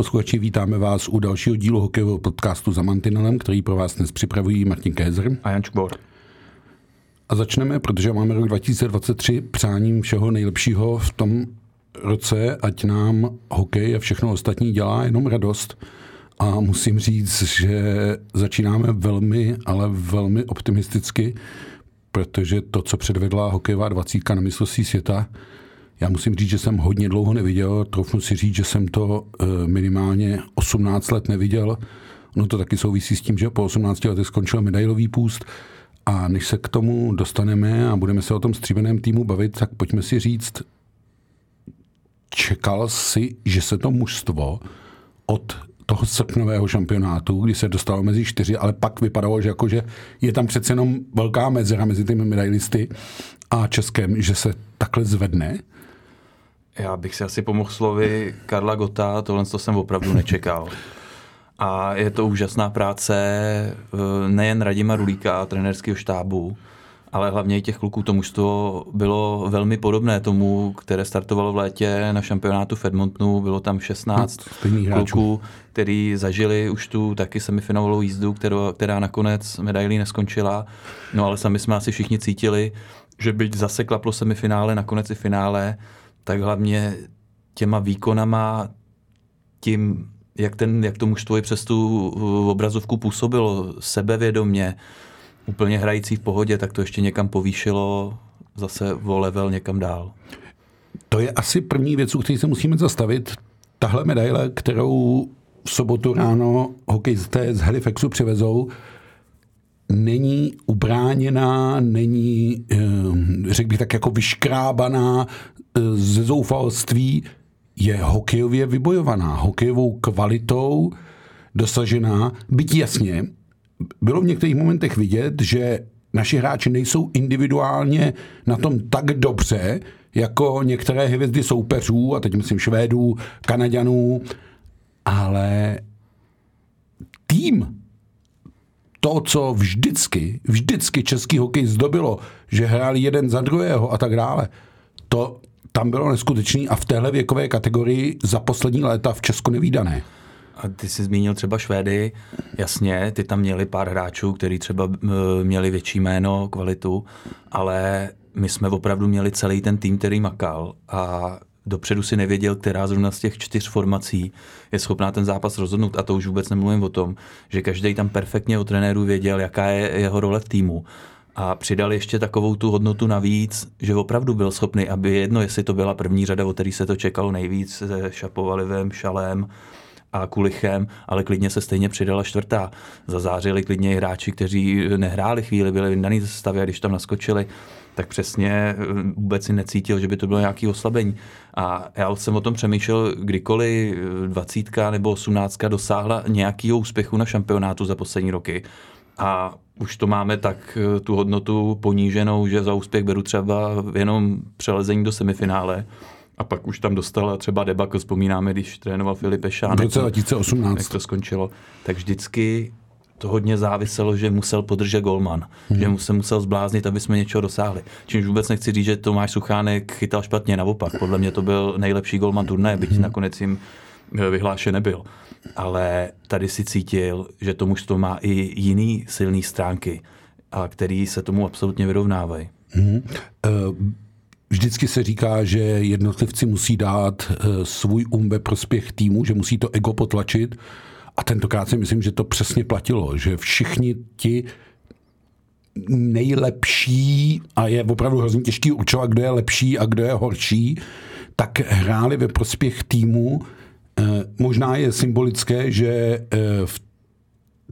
Posluchači, vítáme vás u dalšího dílu hokejového podcastu za Mantinelem, který pro vás dnes připravují Martin Kézer a Jan Čkbor. A začneme, protože máme rok 2023 přáním všeho nejlepšího v tom roce, ať nám hokej a všechno ostatní dělá jenom radost. A musím říct, že začínáme velmi, ale velmi optimisticky, protože to, co předvedla hokejová dvacítka na mistrovství světa, já musím říct, že jsem hodně dlouho neviděl, trochu si říct, že jsem to eh, minimálně 18 let neviděl. No to taky souvisí s tím, že po 18 letech skončil medailový půst. A než se k tomu dostaneme a budeme se o tom stříbeném týmu bavit, tak pojďme si říct, čekal si, že se to mužstvo od toho srpnového šampionátu, kdy se dostalo mezi čtyři, ale pak vypadalo, že, jako, že je tam přece jenom velká mezera mezi těmi medailisty a Českem, že se takhle zvedne? Já bych si asi pomohl slovy Karla Gota, tohle to jsem opravdu nečekal. A je to úžasná práce eh, nejen Radima Rulíka a trenerského štábu, ale hlavně i těch kluků. To mužstvo bylo velmi podobné tomu, které startovalo v létě na šampionátu v Edmontonu. Bylo tam 16 no, kluků, který zažili už tu taky semifinálovou jízdu, kterou, která nakonec medailí neskončila. No ale sami jsme asi všichni cítili, že byť zase klaplo semifinále, nakonec i finále, tak hlavně těma výkonama, tím, jak, ten, jak to mužstvo i přes tu obrazovku působilo sebevědomně, úplně hrající v pohodě, tak to ještě někam povýšilo zase o level někam dál. To je asi první věc, u které se musíme zastavit. Tahle medaile, kterou v sobotu ráno hokejisté z Halifaxu přivezou, není ubráněná, není, eh, řekl bych tak, jako vyškrábaná eh, ze zoufalství, je hokejově vybojovaná, hokejovou kvalitou dosažená, byť jasně, bylo v některých momentech vidět, že naši hráči nejsou individuálně na tom tak dobře, jako některé hvězdy soupeřů, a teď myslím Švédů, Kanaďanů, ale tým to, co vždycky, vždycky český hokej zdobilo, že hráli jeden za druhého a tak dále, to tam bylo neskutečný a v téhle věkové kategorii za poslední léta v Česku nevýdané. A ty jsi zmínil třeba Švédy, jasně, ty tam měli pár hráčů, kteří třeba měli větší jméno, kvalitu, ale my jsme opravdu měli celý ten tým, který makal a dopředu si nevěděl, která zrovna z těch čtyř formací je schopná ten zápas rozhodnout. A to už vůbec nemluvím o tom, že každý tam perfektně o trenéru věděl, jaká je jeho role v týmu. A přidal ještě takovou tu hodnotu navíc, že opravdu byl schopný, aby jedno, jestli to byla první řada, o který se to čekalo nejvíc, se Šapovalivem, Šalem, a Kulichem, ale klidně se stejně přidala čtvrtá. Zazářili klidně i hráči, kteří nehráli chvíli, byli vyndaný ze stavy a když tam naskočili, tak přesně eh, vůbec si necítil, že by to bylo nějaké oslabení. A já jsem o tom přemýšlel, kdykoliv eh, dvacítka nebo osmnáctka dosáhla nějakého úspěchu na šampionátu za poslední roky. A už to máme tak eh, tu hodnotu poníženou, že za úspěch beru třeba jenom přelezení do semifinále. A pak už tam dostala třeba debakl, vzpomínáme, když trénoval Filip Ešán. V roce 2018. Jak to skončilo. Tak vždycky to hodně záviselo, že musel podržet golman, hmm. že mu se musel zbláznit, aby jsme něčeho dosáhli. Čímž vůbec nechci říct, že Tomáš Suchánek chytal špatně, naopak. Podle mě to byl nejlepší golman turné, byť hmm. nakonec jim eh, vyhlášen nebyl. Ale tady si cítil, že to mužstvo má i jiný silný stránky, a který se tomu absolutně vyrovnávají. Hmm. Uh... Vždycky se říká, že jednotlivci musí dát svůj um ve prospěch týmu, že musí to ego potlačit. A tentokrát si myslím, že to přesně platilo, že všichni ti nejlepší, a je opravdu hrozně těžký určovat, kdo je lepší a kdo je horší, tak hráli ve prospěch týmu. Eh, možná je symbolické, že eh, v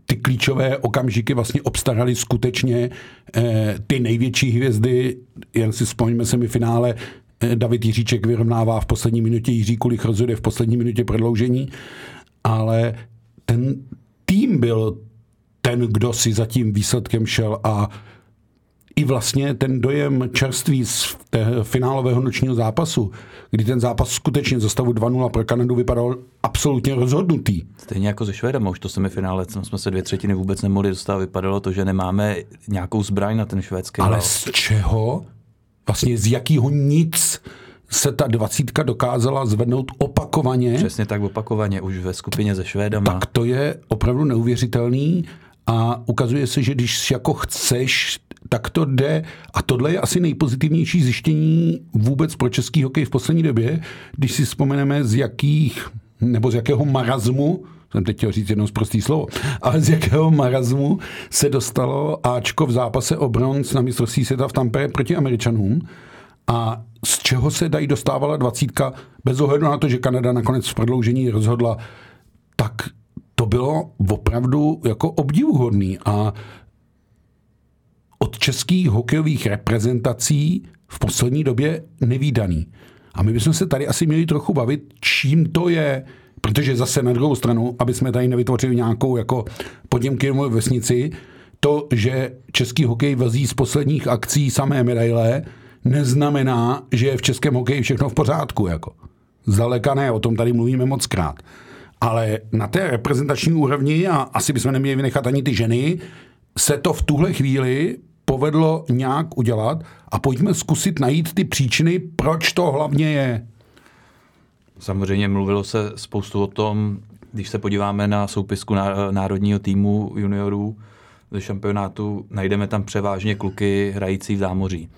ty klíčové okamžiky vlastně obstarali skutečně eh, ty největší hvězdy, jen si vzpomeňme semifinále, eh, David Jiříček vyrovnává v poslední minutě, Jiří Kulich rozhoduje v poslední minutě prodloužení, ale ten tým byl ten, kdo si za tím výsledkem šel a i vlastně ten dojem čerství z té finálového nočního zápasu, kdy ten zápas skutečně za stavu 2-0 pro Kanadu vypadal absolutně rozhodnutý. Stejně jako ze Švédem, už to semifinále jsme se dvě třetiny vůbec nemohli dostat. Vypadalo to, že nemáme nějakou zbraň na ten švédský Ale z čeho? Vlastně z jakého nic se ta dvacítka dokázala zvednout opakovaně. Přesně tak opakovaně, už ve skupině ze Švédama. Tak to je opravdu neuvěřitelný a ukazuje se, že když jako chceš, tak to jde. A tohle je asi nejpozitivnější zjištění vůbec pro český hokej v poslední době, když si vzpomeneme z jakých, nebo z jakého marazmu, jsem teď chtěl říct jedno prostý slovo, ale z jakého marazmu se dostalo Ačko v zápase o bronz na mistrovství světa v Tampere proti Američanům a z čeho se dají dostávala dvacítka, bez ohledu na to, že Kanada nakonec v prodloužení rozhodla, tak to bylo opravdu jako obdivuhodný a od českých hokejových reprezentací v poslední době nevýdaný. A my bychom se tady asi měli trochu bavit, čím to je, protože zase na druhou stranu, aby jsme tady nevytvořili nějakou jako Poděmkinovou vesnici, to, že český hokej vazí z posledních akcí samé medaile, neznamená, že je v českém hokeji všechno v pořádku. Jako. Zdaleka ne, o tom tady mluvíme moc krát. Ale na té reprezentační úrovni, a asi bychom neměli vynechat ani ty ženy, se to v tuhle chvíli povedlo nějak udělat a pojďme zkusit najít ty příčiny, proč to hlavně je. Samozřejmě mluvilo se spoustu o tom, když se podíváme na soupisku národního týmu juniorů ze šampionátu, najdeme tam převážně kluky hrající v zámoří.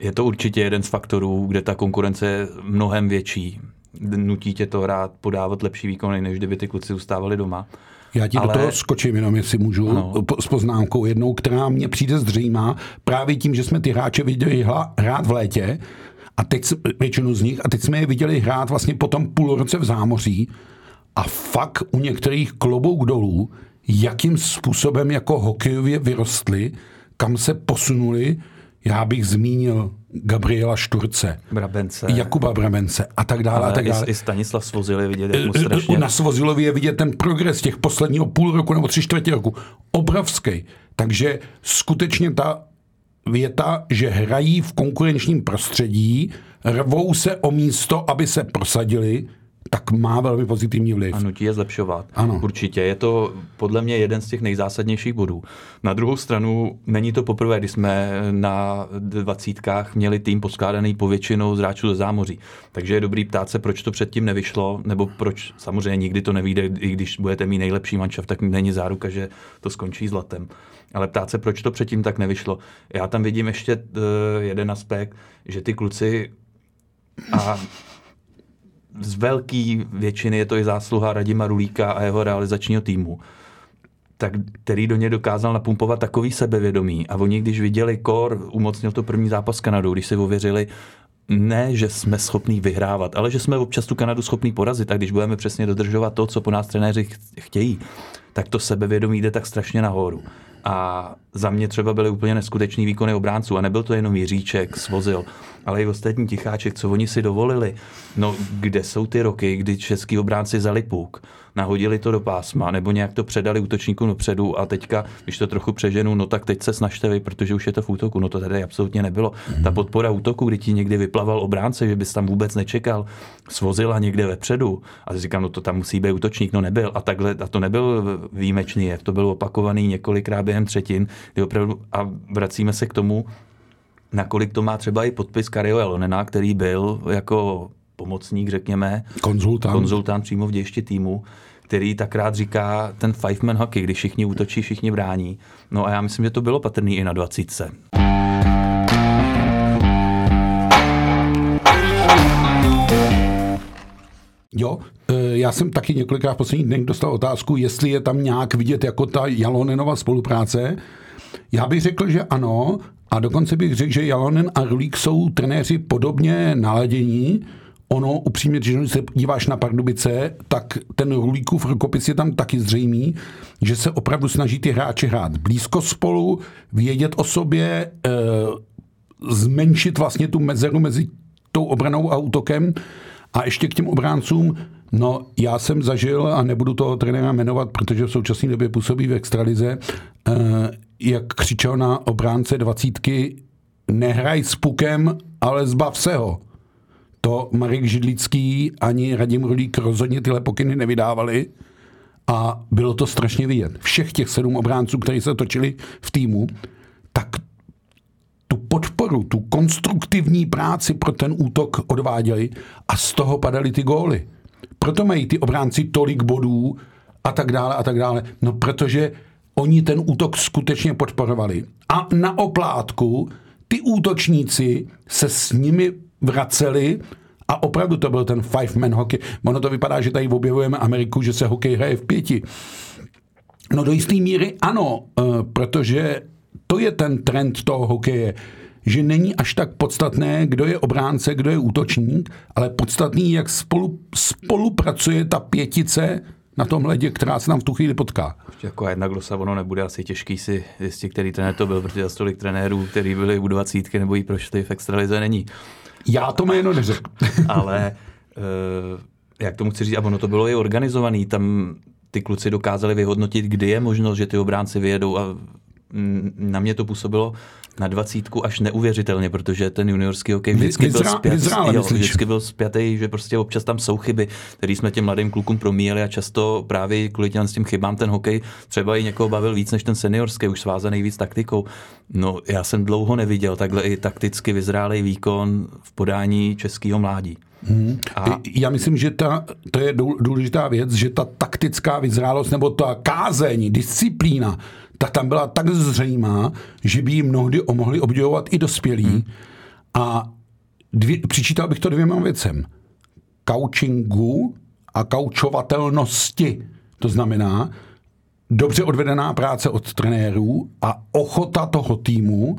Je to určitě jeden z faktorů, kde ta konkurence je mnohem větší. Nutí tě to hrát, podávat lepší výkony, než kdyby ty kluci zůstávali doma. Já ti Ale... do toho skočím jenom, jestli můžu, ano. s poznámkou jednou, která mně přijde zřejmá, právě tím, že jsme ty hráče viděli hrát v létě, a teď většinu z nich, a teď jsme je viděli hrát vlastně po tom půl roce v zámoří a fakt u některých klobouk dolů, jakým způsobem jako hokejově vyrostli, kam se posunuli, já bych zmínil Gabriela Šturce, Brabence. Jakuba Brabence a tak dále. a tak dále. I, i Stanislav Svozil je vidět, jak mu eh, strašně... Na Svozilovi je vidět ten progres těch posledního půl roku nebo tři čtvrtě roku. Obrovský. Takže skutečně ta věta, že hrají v konkurenčním prostředí, rvou se o místo, aby se prosadili, tak má velmi pozitivní vliv. A nutí je zlepšovat. Ano. Určitě. Je to podle mě jeden z těch nejzásadnějších bodů. Na druhou stranu, není to poprvé, kdy jsme na dvacítkách měli tým poskládaný povětšinou z hráčů ze zámoří. Takže je dobrý ptát se, proč to předtím nevyšlo, nebo proč samozřejmě nikdy to nevíde, i když budete mít nejlepší manšaft, tak není záruka, že to skončí zlatem. Ale ptát se, proč to předtím tak nevyšlo. Já tam vidím ještě uh, jeden aspekt, že ty kluci a z velké většiny je to i zásluha Radima Rulíka a jeho realizačního týmu, tak, který do ně dokázal napumpovat takový sebevědomí. A oni, když viděli Kor, umocnil to první zápas s Kanadou, když si ověřili, ne, že jsme schopní vyhrávat, ale že jsme občas tu Kanadu schopní porazit. A když budeme přesně dodržovat to, co po nás trenéři chtějí, tak to sebevědomí jde tak strašně nahoru. A za mě třeba byly úplně neskutečný výkony obránců. A nebyl to jenom Jiříček, Svozil, ale i ostatní ticháček, co oni si dovolili. No, kde jsou ty roky, kdy český obránci vzali puk, nahodili to do pásma, nebo nějak to předali útočníku dopředu a teďka, když to trochu přeženu, no tak teď se snažte vy, protože už je to v útoku. No to tady absolutně nebylo. Mm-hmm. Ta podpora útoku, kdy ti někdy vyplaval obránce, že bys tam vůbec nečekal, svozila někde vepředu. A říkám, no to tam musí být útočník, no nebyl. A takhle, a to nebyl výjimečný jev, to byl opakovaný několikrát během třetin, kdy opravdu, a vracíme se k tomu, nakolik to má třeba i podpis Kario Elonena, který byl jako pomocník, řekněme, konzultant, konzultant přímo v dějšti týmu, který tak rád říká ten five-man hockey, kdy všichni útočí, všichni brání. No a já myslím, že to bylo patrný i na 20. Jo, e, já jsem taky několikrát v posledních dnech dostal otázku, jestli je tam nějak vidět jako ta Jalonenova spolupráce. Já bych řekl, že ano, a dokonce bych řekl, že Jalonen a Rulík jsou trenéři podobně naladění. ono upřímně, když se díváš na Pardubice, tak ten Rulíkův rukopis je tam taky zřejmý, že se opravdu snaží ty hráči hrát blízko spolu, vědět o sobě, e, zmenšit vlastně tu mezeru mezi tou obranou a útokem. A ještě k těm obráncům, no já jsem zažil, a nebudu toho trenéra jmenovat, protože v současné době působí v extralize, e, jak křičel na obránce dvacítky, nehraj s pukem, ale zbav se ho. To Marek Židlický ani Radim Rulík rozhodně tyhle pokyny nevydávali a bylo to strašně vidět. Všech těch sedm obránců, kteří se točili v týmu, tak tu podporu, tu konstruktivní práci pro ten útok odváděli a z toho padaly ty góly. Proto mají ty obránci tolik bodů a tak dále a tak dále. No protože oni ten útok skutečně podporovali. A na oplátku ty útočníci se s nimi vraceli a opravdu to byl ten five-man hokej. Ono to vypadá, že tady objevujeme Ameriku, že se hokej hraje v pěti. No do jisté míry ano, eh, protože to je ten trend toho hokeje, že není až tak podstatné, kdo je obránce, kdo je útočník, ale podstatný, jak spolu, spolupracuje ta pětice na tom ledě, která se nám v tu chvíli potká. Jako jedna glosa, ono nebude asi těžký si zjistit, který trenér to byl, protože za tolik trenérů, který byli u dvacítky nebo jí prošli v extralize, není. Já to jméno neřekl. Ale uh, jak tomu chci říct, a ono to bylo i organizovaný, tam ty kluci dokázali vyhodnotit, kdy je možnost, že ty obránci vyjedou a na mě to působilo na dvacítku až neuvěřitelně, protože ten juniorský hokej vždycky Vyzra, byl zpět, vyzrále, jo, vždycky byl zpětý, že prostě občas tam jsou chyby, které jsme těm mladým klukům promíjeli a často právě kvůli těm s tím chybám ten hokej třeba i někoho bavil víc než ten seniorský, už svázaný víc taktikou. No já jsem dlouho neviděl takhle i takticky vyzrálej výkon v podání českého mládí. Hmm. A... Já myslím, že ta, to je důležitá věc, že ta taktická vyzrálost nebo ta kázeň, disciplína, ta tam byla tak zřejmá, že by ji mnohdy mohli obdivovat i dospělí. Hmm. A dvě, přičítal bych to dvěma věcem. Couchingu a kaučovatelnosti. To znamená, dobře odvedená práce od trenérů a ochota toho týmu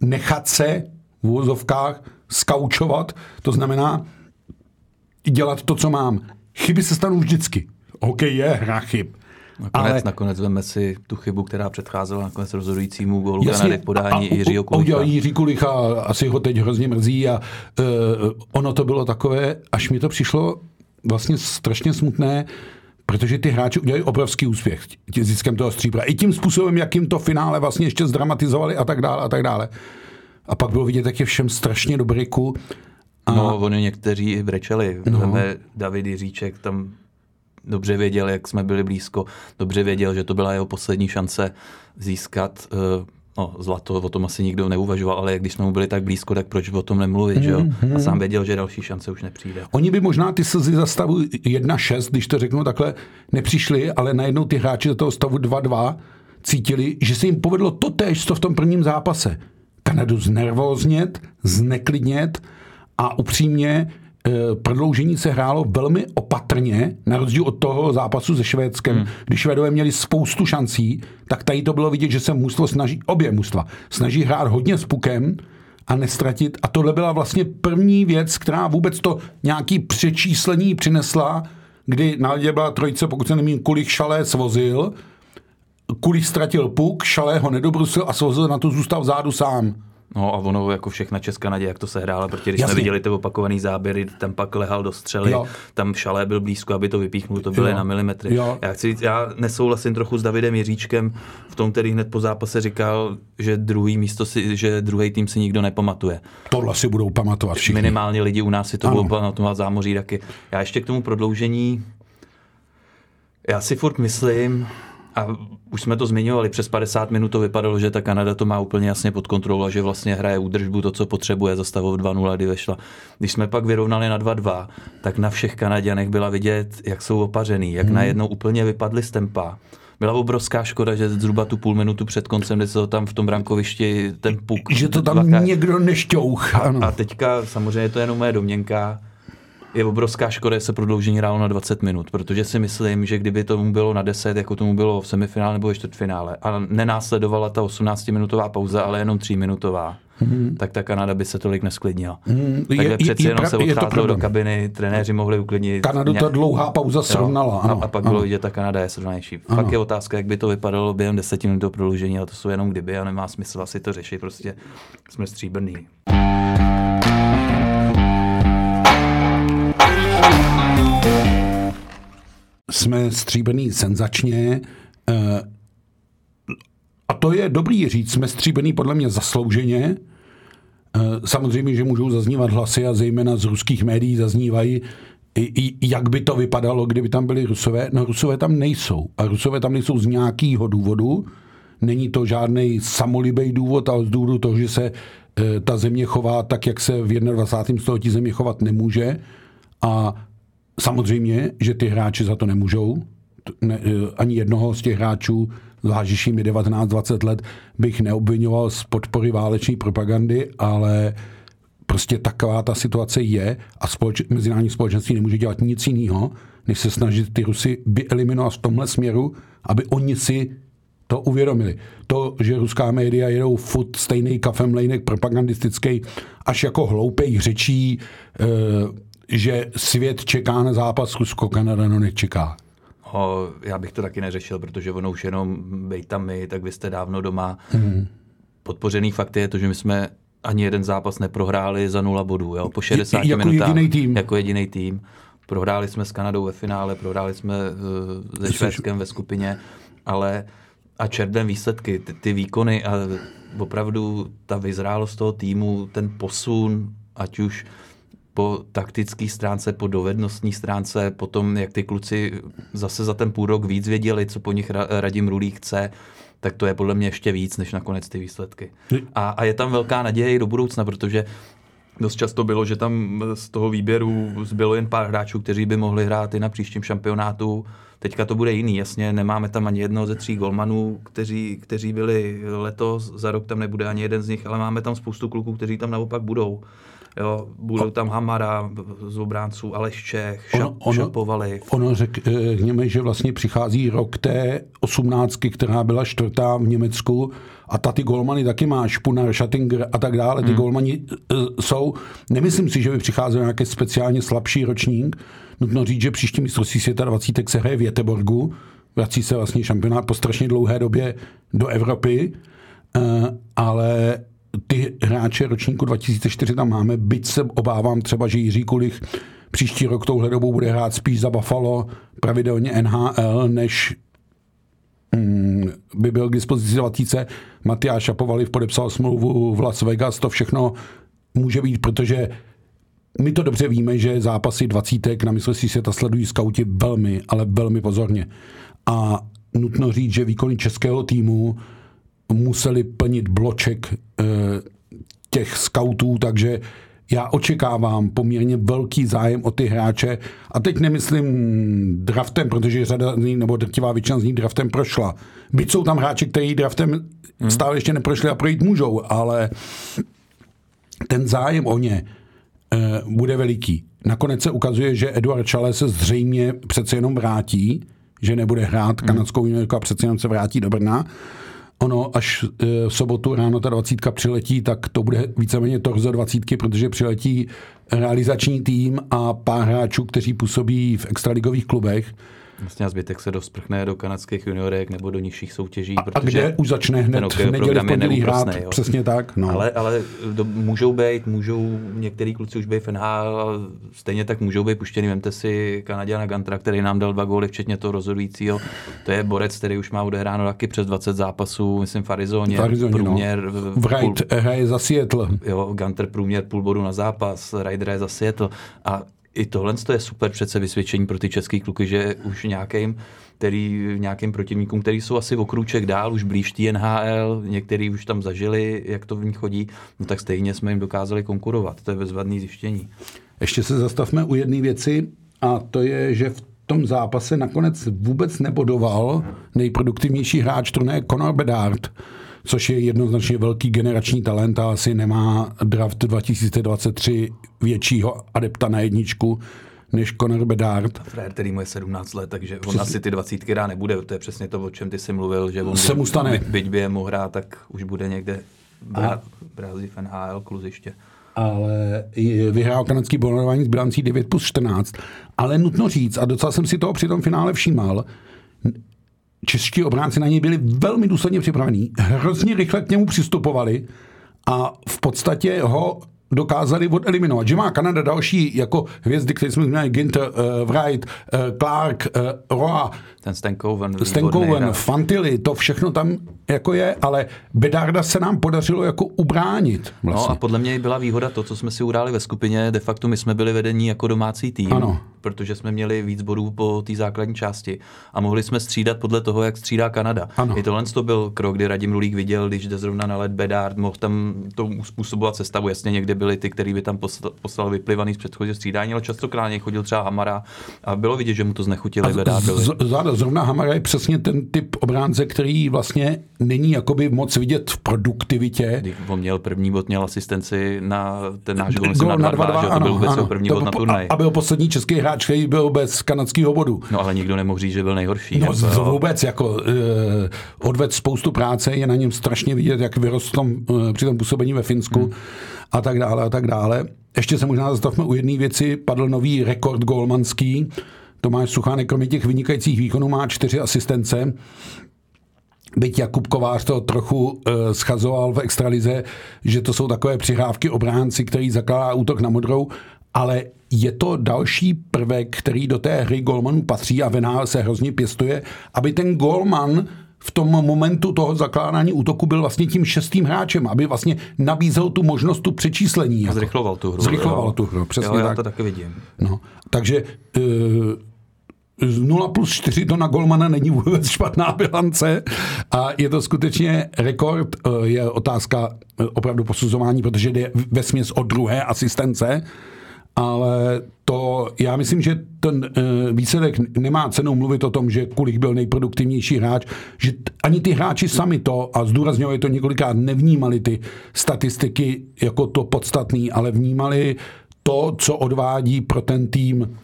nechat se v úvozovkách skaučovat, to znamená dělat to, co mám. Chyby se stanou vždycky. OK, je hra chyb. Nakonec, ale... nakonec veme si tu chybu, která předcházela nakonec rozhodujícímu gólu Jasně, podání a, Jiřího Kulicha. Jiří Kulicha, asi ho teď hrozně mrzí a uh, ono to bylo takové, až mi to přišlo vlastně strašně smutné, protože ty hráči udělali obrovský úspěch ziskem toho stříbra. I tím způsobem, jakým to finále vlastně ještě zdramatizovali a tak dále a tak dále. A pak bylo vidět, jak je všem strašně dobrýku. A... No, oni někteří i brečeli. No. David Jiříček tam dobře věděl, jak jsme byli blízko, dobře věděl, že to byla jeho poslední šance získat uh, No, zlato, o tom asi nikdo neuvažoval, ale když jsme mu byli tak blízko, tak proč o tom nemluvit, že jo? A sám věděl, že další šance už nepřijde. Oni by možná ty slzy za stavu 1-6, když to řeknu takhle, nepřišli, ale najednou ty hráči za toho stavu 2-2 cítili, že se jim povedlo to tež, co v tom prvním zápase. Kanadu znervóznět, zneklidnět a upřímně Eh, prodloužení se hrálo velmi opatrně, na rozdíl od toho zápasu se Švédskem. Hmm. Když Švédové měli spoustu šancí, tak tady to bylo vidět, že se mužstvo snaží, obě mužstva, snaží hrát hodně s pukem a nestratit. A tohle byla vlastně první věc, která vůbec to nějaký přečíslení přinesla, kdy na ledě byla trojice, pokud se nemím, kulik šalé svozil, kulik ztratil puk, šalé ho nedobrusil a svozil na to zůstal vzadu sám. No a ono jako všechna Česká naděje, jak to se hrálo, protože když Jasně. jsme viděli ty opakovaný záběry, tam pak lehal do střely, jo. tam šalé byl blízko, aby to vypíchnul, to byly jo. na milimetry. Jo. Já, chci, já nesouhlasím trochu s Davidem Jiříčkem v tom, který hned po zápase říkal, že druhý místo si, že druhý tým si nikdo nepamatuje. Tohle si budou pamatovat všichni. Minimálně lidi u nás si to ano. budou pamatovat zámoří taky. Já ještě k tomu prodloužení, já si furt myslím, a už jsme to zmiňovali, přes 50 minut to vypadalo, že ta Kanada to má úplně jasně pod kontrolou a že vlastně hraje údržbu, to, co potřebuje, zastavou 2-0, kdy vešla. Když jsme pak vyrovnali na 2-2, tak na všech Kanaděnech byla vidět, jak jsou opařený, jak hmm. najednou úplně vypadly z tempa. Byla obrovská škoda, že zhruba tu půl minutu před koncem, kdy se to tam v tom brankovišti ten puk. Že to tam dvakrát. někdo nešťouch. Ano. A teďka samozřejmě to je jenom moje domněnka, je obrovská škoda, že se prodloužení hrálo na 20 minut, protože si myslím, že kdyby tomu bylo na 10, jako tomu bylo v semifinále nebo ve čtvrtfinále, a nenásledovala ta 18-minutová pauza, ale jenom 3-minutová, hmm. tak ta Kanada by se tolik nesklidnila. Hmm. Takže je, přeci je, jenom je, se odcházelo do kabiny, trenéři mohli uklidnit. Kanadu ta dlouhá pauza srovnala. Ano, a, a pak ano. bylo vidět, ta Kanada je srovnanější. Pak je otázka, jak by to vypadalo během 10 minut prodloužení, ale to jsou jenom kdyby a nemá smysl asi to řešit, prostě jsme stříbrný. Jsme stříbrný senzačně, eh, a to je dobrý říct, jsme stříbený podle mě zaslouženě. Eh, samozřejmě, že můžou zaznívat hlasy a zejména z ruských médií zaznívají, jak by to vypadalo, kdyby tam byli Rusové. No Rusové tam nejsou. A Rusové tam nejsou z nějakého důvodu. Není to žádný samolibý důvod, ale z důvodu toho, že se eh, ta země chová tak, jak se v 21. století země chovat nemůže. A samozřejmě, že ty hráči za to nemůžou. Ne, eh, ani jednoho z těch hráčů zvlášť mi 19-20 let, bych neobvinoval z podpory váleční propagandy, ale prostě taková ta situace je a společ, mezinárodní společenství nemůže dělat nic jiného, než se snažit ty Rusy vyeliminovat v tomhle směru, aby oni si to uvědomili. To, že ruská média jedou furt stejný kafemlejnek propagandistický, až jako hloupej řečí, e, že svět čeká na zápas Rusko-Kanada, no nečeká ho, já bych to taky neřešil, protože ono už jenom bejt tam my, tak vy jste dávno doma. Hmm. Podpořený fakt je to, že my jsme ani jeden zápas neprohráli za nula bodů. Jo? Po 60 jako minutách. Jediný tým. Jako jediný tým. Prohráli jsme s Kanadou ve finále, prohráli jsme uh, se Švédskem ve skupině, ale a čertem výsledky, ty, ty výkony a opravdu ta vyzrálost toho týmu, ten posun, ať už po taktické stránce, po dovednostní stránce, potom jak ty kluci zase za ten půl rok víc věděli, co po nich Radim Rulí chce, tak to je podle mě ještě víc, než nakonec ty výsledky. A, a je tam velká naděje i do budoucna, protože dost často bylo, že tam z toho výběru zbylo jen pár hráčů, kteří by mohli hrát i na příštím šampionátu. Teďka to bude jiný, jasně, nemáme tam ani jednoho ze tří golmanů, kteří, kteří byli letos, za rok tam nebude ani jeden z nich, ale máme tam spoustu kluků, kteří tam naopak budou. Jo, budou tam Hamara z obránců, Aleš Čech, šap, ono, ono, Šapovali. Ono řekněme, že vlastně přichází rok té osmnáctky, která byla čtvrtá v Německu a ta ty golmany taky má, Špunar, Schattinger a tak dále. Ty hmm. golmani uh, jsou, nemyslím si, že by přicházel nějaký speciálně slabší ročník. Nutno říct, že příští mistrovství světa 20 se hraje v Jeteborgu. Vrací se vlastně šampionát po strašně dlouhé době do Evropy. Uh, ale ty hráče ročníku 2004 tam máme, byť se obávám třeba, že Jiří Kulich příští rok touhle dobou bude hrát spíš za Buffalo pravidelně NHL, než mm, by byl k dispozici Latíce. Matyáš Šapovaliv podepsal smlouvu v Las Vegas, to všechno může být, protože my to dobře víme, že zápasy 20 na mistrovství světa sledují skauti velmi, ale velmi pozorně. A nutno říct, že výkony českého týmu museli plnit bloček eh, těch skautů, takže já očekávám poměrně velký zájem o ty hráče. A teď nemyslím draftem, protože řada z nich, nebo drtivá většina z nich draftem prošla. Byť jsou tam hráči, kteří draftem hmm. stále ještě neprošli a projít můžou, ale ten zájem o ně e, bude veliký. Nakonec se ukazuje, že Eduard Čale se zřejmě přece jenom vrátí, že nebude hrát hmm. kanadskou juniorku a přece jenom se vrátí do Brna. Ono, až e, v sobotu ráno ta dvacítka přiletí, tak to bude víceméně torzo dvacítky, protože přiletí realizační tým a pár hráčů, kteří působí v extraligových klubech. Vlastně a zbytek se dosprchne do kanadských juniorek nebo do nižších soutěží. A, protože a kde už začne hned v neděli v pondělí hrát, jo. přesně tak. No. Ale, ale do, můžou být, můžou některý kluci už být v NHL, stejně tak můžou být puštěný. Vemte si Kanaděna Gantra, který nám dal dva góly, včetně toho rozhodujícího. To je borec, který už má odehráno taky přes 20 zápasů, myslím v Arizoně. V Arizoně no. průměr, no. v Wright hraje za Seattle. Jo, Gunter průměr půl bodu na zápas, Ryder je za Seattle. A i tohle je super přece vysvědčení pro ty české kluky, že už nějakým, který, nějakým protivníkům, který jsou asi o krůček dál, už blíž NHL, některý už tam zažili, jak to v ní chodí, no tak stejně jsme jim dokázali konkurovat. To je bezvadný zjištění. Ještě se zastavme u jedné věci a to je, že v tom zápase nakonec vůbec nebodoval nejproduktivnější hráč turnaje Conor Bedard, což je jednoznačně velký generační talent a asi nemá draft 2023 většího adepta na jedničku než Conor Bedard. Frér, který mu je 17 let, takže on asi ty dvacítky dá nebude. To je přesně to, o čem ty jsi mluvil, že on Se mu stane. by, byť by mu hrát, tak už bude někde brá, brází v NHL kluziště. ale je- vyhrál kanadský bolování s bilancí 9 plus 14. Ale nutno říct, a docela jsem si toho při tom finále všímal, čeští obránci na něj byli velmi důsledně připravení, hrozně rychle k němu přistupovali a v podstatě ho dokázali odeliminovat. Že má Kanada další jako hvězdy, které jsme zmínili, Ginter, uh, Wright, uh, Clark, uh, Roa, Ten Stenkoven, hráč. Fantilli, to všechno tam jako je, ale Bedarda se nám podařilo jako ubránit. Vlastně. No a podle mě byla výhoda to, co jsme si uráli ve skupině. De facto my jsme byli vedení jako domácí tým, Ano. Protože jsme měli víc bodů po té základní části a mohli jsme střídat podle toho, jak střídá Kanada. Ano. I tohle to byl krok, kdy Radim Rulík viděl, když jde zrovna na let Bedard, mohl tam to uspůsobovat sestavu. Jasně někde byli ty, který by tam poslal, poslal vyplivaný z předchozího střídání, ale častokrát na něj chodil třeba Hamara a bylo vidět, že mu to znechutili. Z- z- Zrovna Hamara je přesně ten typ obránce, který vlastně není jakoby moc vidět v produktivitě. On měl první bod, měl asistenci na ten náš gol, na 2-2, že jo, to byl vůbec jeho první bod na turnaj. A byl poslední český hráč, který byl bez kanadského bodu. No ale nikdo nemohl říct, že byl nejhorší. No, jako, vůbec jako uh, odved spoustu práce, je na něm strašně vidět, jak vyrostl tom, uh, při tom působení ve Finsku hmm. a tak dále a tak dále. Ještě se možná zastavme u jedné věci, padl nový rekord golmanský. Tomáš Suchánek kromě těch vynikajících výkonů má čtyři asistence. Byť Jakub Kovář to trochu uh, schazoval v extralize, že to jsou takové přihrávky obránci, který zakládá útok na modrou, ale je to další prvek, který do té hry golmanů patří a Venál se hrozně pěstuje, aby ten golman v tom momentu toho zakládání útoku byl vlastně tím šestým hráčem, aby vlastně nabízel tu možnost tu přečíslení. Jako. Zrychloval tu hru. Zrychloval jo. tu hru, přesně jo, já tak. to taky vidím. No, takže uh, z 0 plus 4 to na Golmana není vůbec špatná bilance a je to skutečně rekord, eh, je otázka eh, opravdu posuzování, protože jde ve směs o druhé asistence, ale to, já myslím, že ten uh, výsledek nemá cenu mluvit o tom, že kulik byl nejproduktivnější hráč, že t- ani ty hráči sami to, a zdůrazňovali to několikrát, nevnímali ty statistiky jako to podstatný, ale vnímali to, co odvádí pro ten tým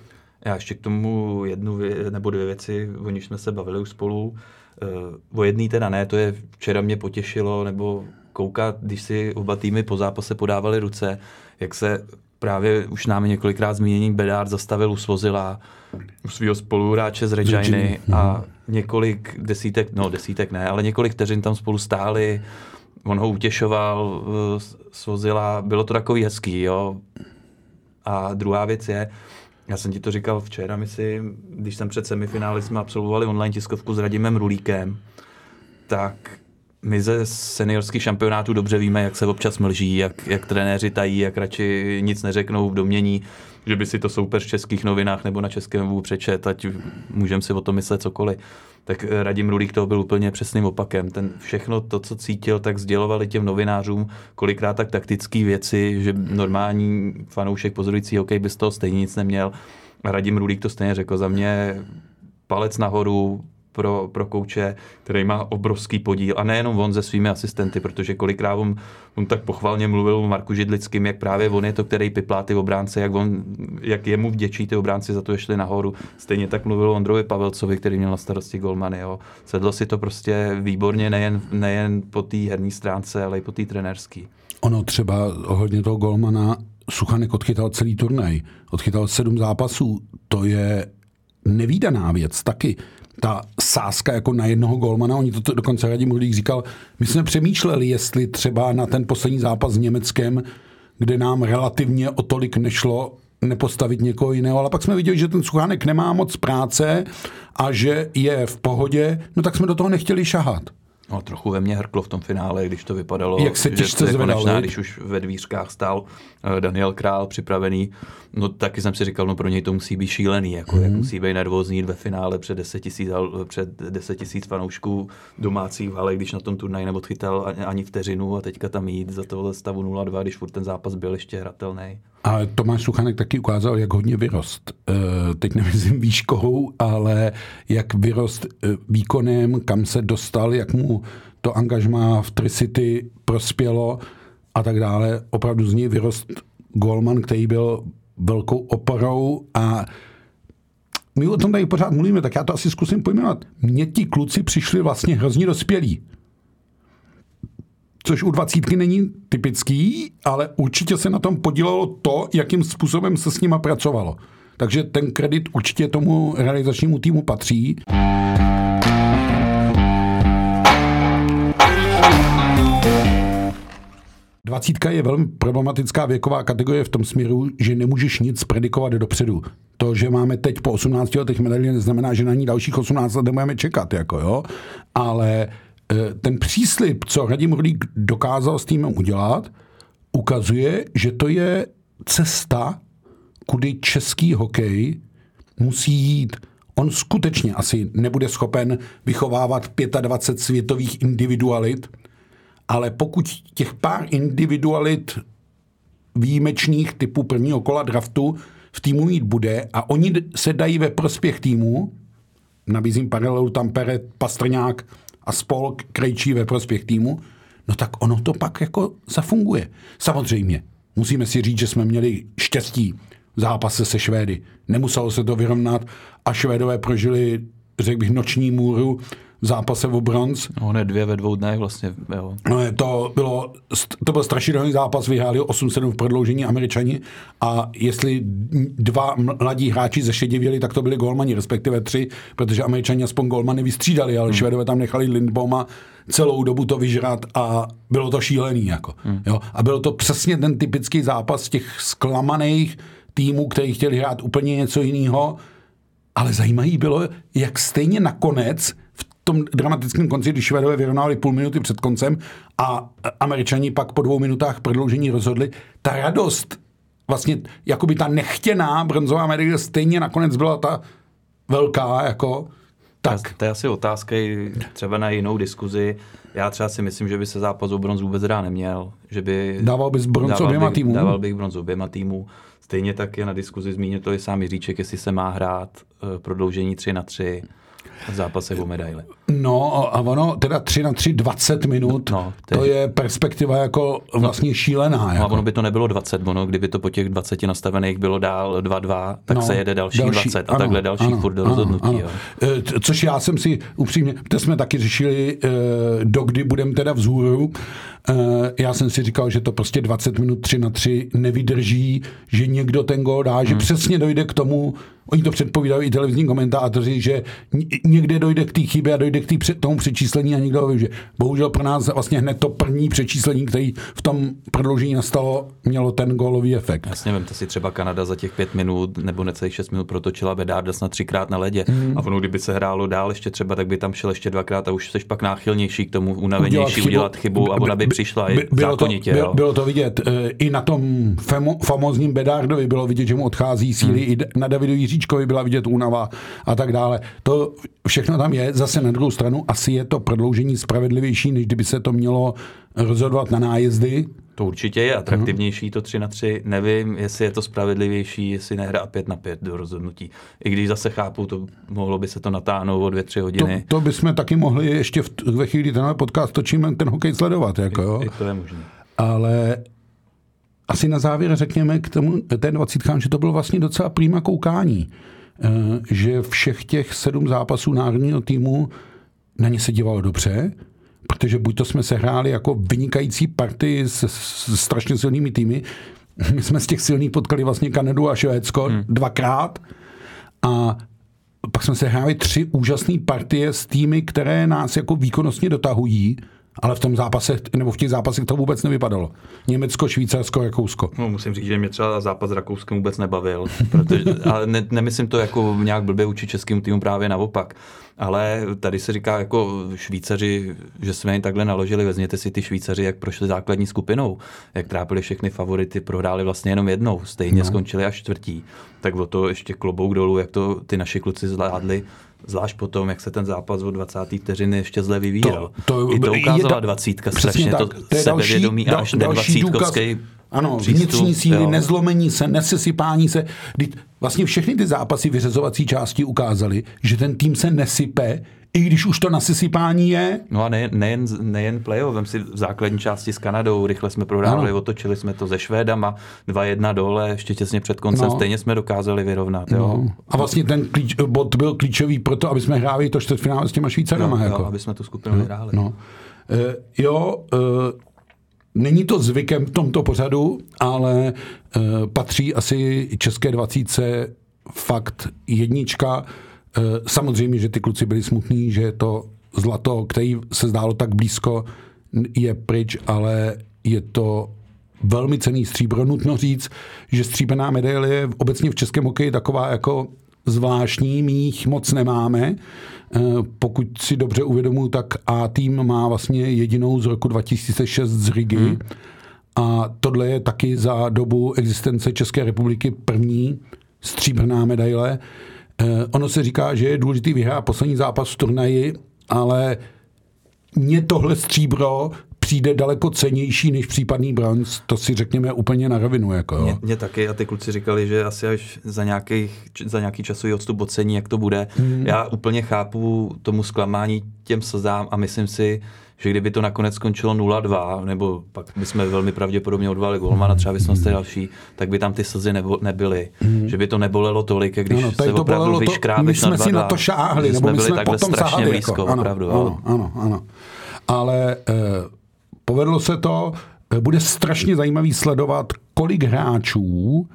Já ještě k tomu jednu vě- nebo dvě věci, o nich jsme se bavili už spolu. Uh, o jedný teda ne, to je včera mě potěšilo, nebo koukat, když si oba týmy po zápase podávali ruce, jak se právě už námi několikrát zmíněný Bedard zastavil u Svozila, u svého spoluhráče z Reginy Reginy, a několik desítek, no desítek ne, ale několik vteřin tam spolu stáli, on ho utěšoval, eh, Svozila, bylo to takový hezký, jo. A druhá věc je, já jsem ti to říkal včera, myslím, když jsem před semifinály jsme absolvovali online tiskovku s Radimem Rulíkem, tak my ze seniorských šampionátů dobře víme, jak se občas mlží, jak, jak trenéři tají, jak radši nic neřeknou v domění, že by si to soupeř v českých novinách nebo na českém webu přečet, ať můžeme si o tom myslet cokoliv. Tak Radim Rulík toho byl úplně přesným opakem. Ten všechno to, co cítil, tak sdělovali těm novinářům, kolikrát tak taktické věci, že normální fanoušek pozorující hokej by z toho stejně nic neměl. Radim Rulík to stejně řekl za mě palec nahoru, pro, pro kouče, který má obrovský podíl. A nejenom on se svými asistenty, protože kolikrát on, on tak pochvalně mluvil o Marku Židlickým, jak právě on je to, který piplá ty obránce, jak, on, jak jemu vděčí ty obránci za to, že šli nahoru. Stejně tak mluvil o Ondrovi Pavelcovi, který měl na starosti golmany. Jo. Sedlo si to prostě výborně nejen, nejen po té herní stránce, ale i po té trenérské. Ono třeba hodně toho golmana Suchanek odchytal celý turnaj. Odchytal sedm zápasů. To je nevýdaná věc taky. Ta sázka jako na jednoho golmana, oni to, dokonce Radim Rudík říkal, my jsme přemýšleli, jestli třeba na ten poslední zápas s Německem, kde nám relativně o tolik nešlo, nepostavit někoho jiného, ale pak jsme viděli, že ten Suchánek nemá moc práce a že je v pohodě, no tak jsme do toho nechtěli šahat. No, trochu ve mně hrklo v tom finále, když to vypadalo, Jak se že to je konečná, když už ve dvířkách stál eh, Daniel Král připravený. No taky jsem si říkal, no pro něj to musí být šílený, jako Mhm. mm. jak musí být nervózní ve finále před 10 tisíc, před 10 tisíc fanoušků domácích v hale, když na tom turnaji neodchytal ani, ani vteřinu a teďka tam jít za tohle stavu 0-2, když furt ten zápas byl ještě hratelný. A Tomáš Suchanek taky ukázal, jak hodně vyrost. E, teď nemyslím výškou, ale jak vyrost e, výkonem, kam se dostal, jak mu to angažmá v Tricity prospělo a tak dále. Opravdu z něj vyrost Golman, který byl velkou oporou a my o tom tady pořád mluvíme, tak já to asi zkusím pojmenovat. Mně ti kluci přišli vlastně hrozně dospělí. Což u dvacítky není typický, ale určitě se na tom podílelo to, jakým způsobem se s nima pracovalo. Takže ten kredit určitě tomu realizačnímu týmu patří. Dvacítka je velmi problematická věková kategorie v tom směru, že nemůžeš nic predikovat dopředu. To, že máme teď po 18 letech medaili, neznamená, že na ní dalších 18 let nebudeme čekat, jako jo. Ale ten příslip, co Radim Rulík dokázal s týmem udělat, ukazuje, že to je cesta, kudy český hokej musí jít. On skutečně asi nebude schopen vychovávat 25 světových individualit, ale pokud těch pár individualit výjimečných typu prvního kola draftu v týmu mít bude a oni se dají ve prospěch týmu, nabízím paralelu tam Peret, Pastrňák a spol krejčí ve prospěch týmu, no tak ono to pak jako zafunguje. Samozřejmě, musíme si říct, že jsme měli štěstí v zápase se Švédy. Nemuselo se to vyrovnat a Švédové prožili, řekl bych, noční můru v zápase o bronz. No, ne dvě ve dvou dnech vlastně, jo. No, to, bylo, to byl strašidelný zápas, vyhráli 8-7 v prodloužení američani a jestli dva mladí hráči zešedivěli, tak to byli golmani, respektive tři, protože američani aspoň golmany vystřídali, ale hmm. švedové tam nechali Lindboma celou dobu to vyžrat a bylo to šílený. Jako, hmm. jo? A bylo to přesně ten typický zápas těch zklamaných týmů, kteří chtěli hrát úplně něco jiného, ale zajímavý bylo, jak stejně nakonec tom dramatickém konci, když Švédové vyrovnali půl minuty před koncem a Američani pak po dvou minutách prodloužení rozhodli, ta radost, vlastně jakoby ta nechtěná bronzová medaile stejně nakonec byla ta velká, jako tak. To je asi otázka třeba na jinou diskuzi. Já třeba si myslím, že by se zápas o bronz vůbec hrát neměl. Že by dával bys bronz oběma týmům? Dával bych bronz oběma týmů. Stejně tak je na diskuzi zmínil to i sám Jiříček, jestli se má hrát uh, prodloužení 3 na 3 v zápase o medaile. No a ono teda 3 na 3, 20 minut, no, to, to je perspektiva jako vlastně no, šílená. No jako. a ono by to nebylo 20, ono, kdyby to po těch 20 nastavených bylo dál 2-2, tak no, se jede další, další 20 a ano, takhle další ano, furt do rozhodnutí. Ano, ano. E, což já jsem si upřímně, to jsme taky řešili, e, dokdy budeme teda vzhůru, e, já jsem si říkal, že to prostě 20 minut 3 na 3 nevydrží, že někdo ten gol dá, že hmm. přesně dojde k tomu, Oni to předpovídají i televizní komentátoři, že někde dojde k té chybě a dojde k tý před, tomu přečíslení a někdo ho využije. Bohužel pro nás vlastně hned to první přečíslení, který v tom prodloužení nastalo, mělo ten gólový efekt. Jasně, vemte si třeba Kanada za těch pět minut nebo necelých šest minut protočila Bedard na třikrát na ledě. Mm. A ono, kdyby se hrálo dál ještě třeba, tak by tam šel ještě dvakrát a už jsi pak náchylnější k tomu, unavenější udělat chybu, udělat chybu a ona by přišla by, bylo zákonitě. To, by, bylo to vidět. E, I na tom famo, famozním Bedardovi bylo vidět, že mu odchází síly. Mm. I na Davidu Jiříčkovi byla vidět únava a tak dále. To všechno tam je. Zase na druhou stranu asi je to prodloužení spravedlivější, než kdyby se to mělo rozhodovat na nájezdy. To určitě je atraktivnější, to 3 na 3. Nevím, jestli je to spravedlivější, jestli nehrát 5 na 5 do rozhodnutí. I když zase chápu, to mohlo by se to natáhnout o 2-3 hodiny. To, to bychom taky mohli ještě v, ve chvíli, tenhle podcast točíme, ten hokej sledovat. Jako, jo. I, I to je možné. Ale asi na závěr řekněme k tomu ten 20 že to bylo vlastně docela prýma koukání. Eh, že všech těch sedm zápasů národního týmu na ně se dívalo dobře, protože buď to jsme se hráli jako vynikající party s, s strašně silnými týmy, my jsme z těch silných potkali vlastně Kanadu a Švédsko hmm. dvakrát a pak jsme se hráli tři úžasné partie s týmy, které nás jako výkonnostně dotahují ale v tom zápase, nebo v těch zápasech to vůbec nevypadalo. Německo, Švýcarsko, Rakousko. No, musím říct, že mě třeba zápas s Rakouskem vůbec nebavil. Protože, ale ne, nemyslím to jako nějak blbě učit českým týmu právě naopak. Ale tady se říká jako Švýcaři, že jsme jim takhle naložili. Vezměte si ty Švýcaři, jak prošli základní skupinou, jak trápili všechny favority, prohráli vlastně jenom jednou, stejně no. skončili až čtvrtí. Tak o to ještě klobouk dolů, jak to ty naši kluci zvládli Zvlášť potom, jak se ten zápas od 20. vteřiny ještě zle vyvíjel. To, to, I to ukázala dvacítka, strašně tak, to, to sebevědomí a až ten dvacítkovský Ano, přístup, vnitřní síly, jo. nezlomení se, nesesypání se. Vlastně všechny ty zápasy vyřazovací části ukázaly, že ten tým se nesype, i když už to na sesypání je. No a nejen, nejen, nejen playoff, vem si v základní části s Kanadou, rychle jsme prohrávali, Ano. otočili jsme to se Švédama, 2-1 dole, ještě těsně před koncem, No. stejně jsme dokázali vyrovnat. Jo? No. A vlastně ten klíč, bod byl klíčový pro to, aby jsme hráli to čtvrtfinále s těma Švýcarama. jo, jako. jo, aby jsme tu skupinu vyhráli. No. E, jo, e, není to zvykem v tomto pořadu, ale e, patří asi české dvacítce fakt jednička. E, samozřejmě, že ty kluci byli smutní, že to zlato, který se zdálo tak blízko, je pryč, ale je to velmi cený stříbro. Nutno říct, že stříbená medaile je obecně v českém hokeji taková jako zvláštní, my jich moc nemáme. Eh, Pokud si dobře uvědomuji, tak A tým má vlastně jedinou z roku 2006 z Rigi. Hmm. A tohle je taky za dobu existence České republiky první stříbrná medaile. Eh, Ono se říká, že je důležitý vyhrát poslední zápas v turnaji, ale mně tohle stříbro přijde daleko cenější než případný bronz. To si řekněme úplně na rovinu. Jako, jo. Mě, mě taky a ty kluci říkali, že asi až za, nějakých, za nějaký časový odstup ocení, jak to bude. Hmm. Já úplně chápu tomu zklamání těm slzám a myslím si, že kdyby to nakonec skončilo 0-2, nebo pak bychom velmi pravděpodobně odvali golmana, třeba bychom jste další, tak by tam ty slzy nebo, nebyly. Hmm. Že by to nebolelo tolik, jak když Ano, no, se to opravdu vyškrábeš my jsme na 2-2. si na to šáhli, nebo my byli jsme takhle potom strašně sáhli. blízko, jako, ano, opravdu. ano, ano, ano. Ale eh, povedlo se to, eh, bude strašně zajímavý sledovat, kolik hráčů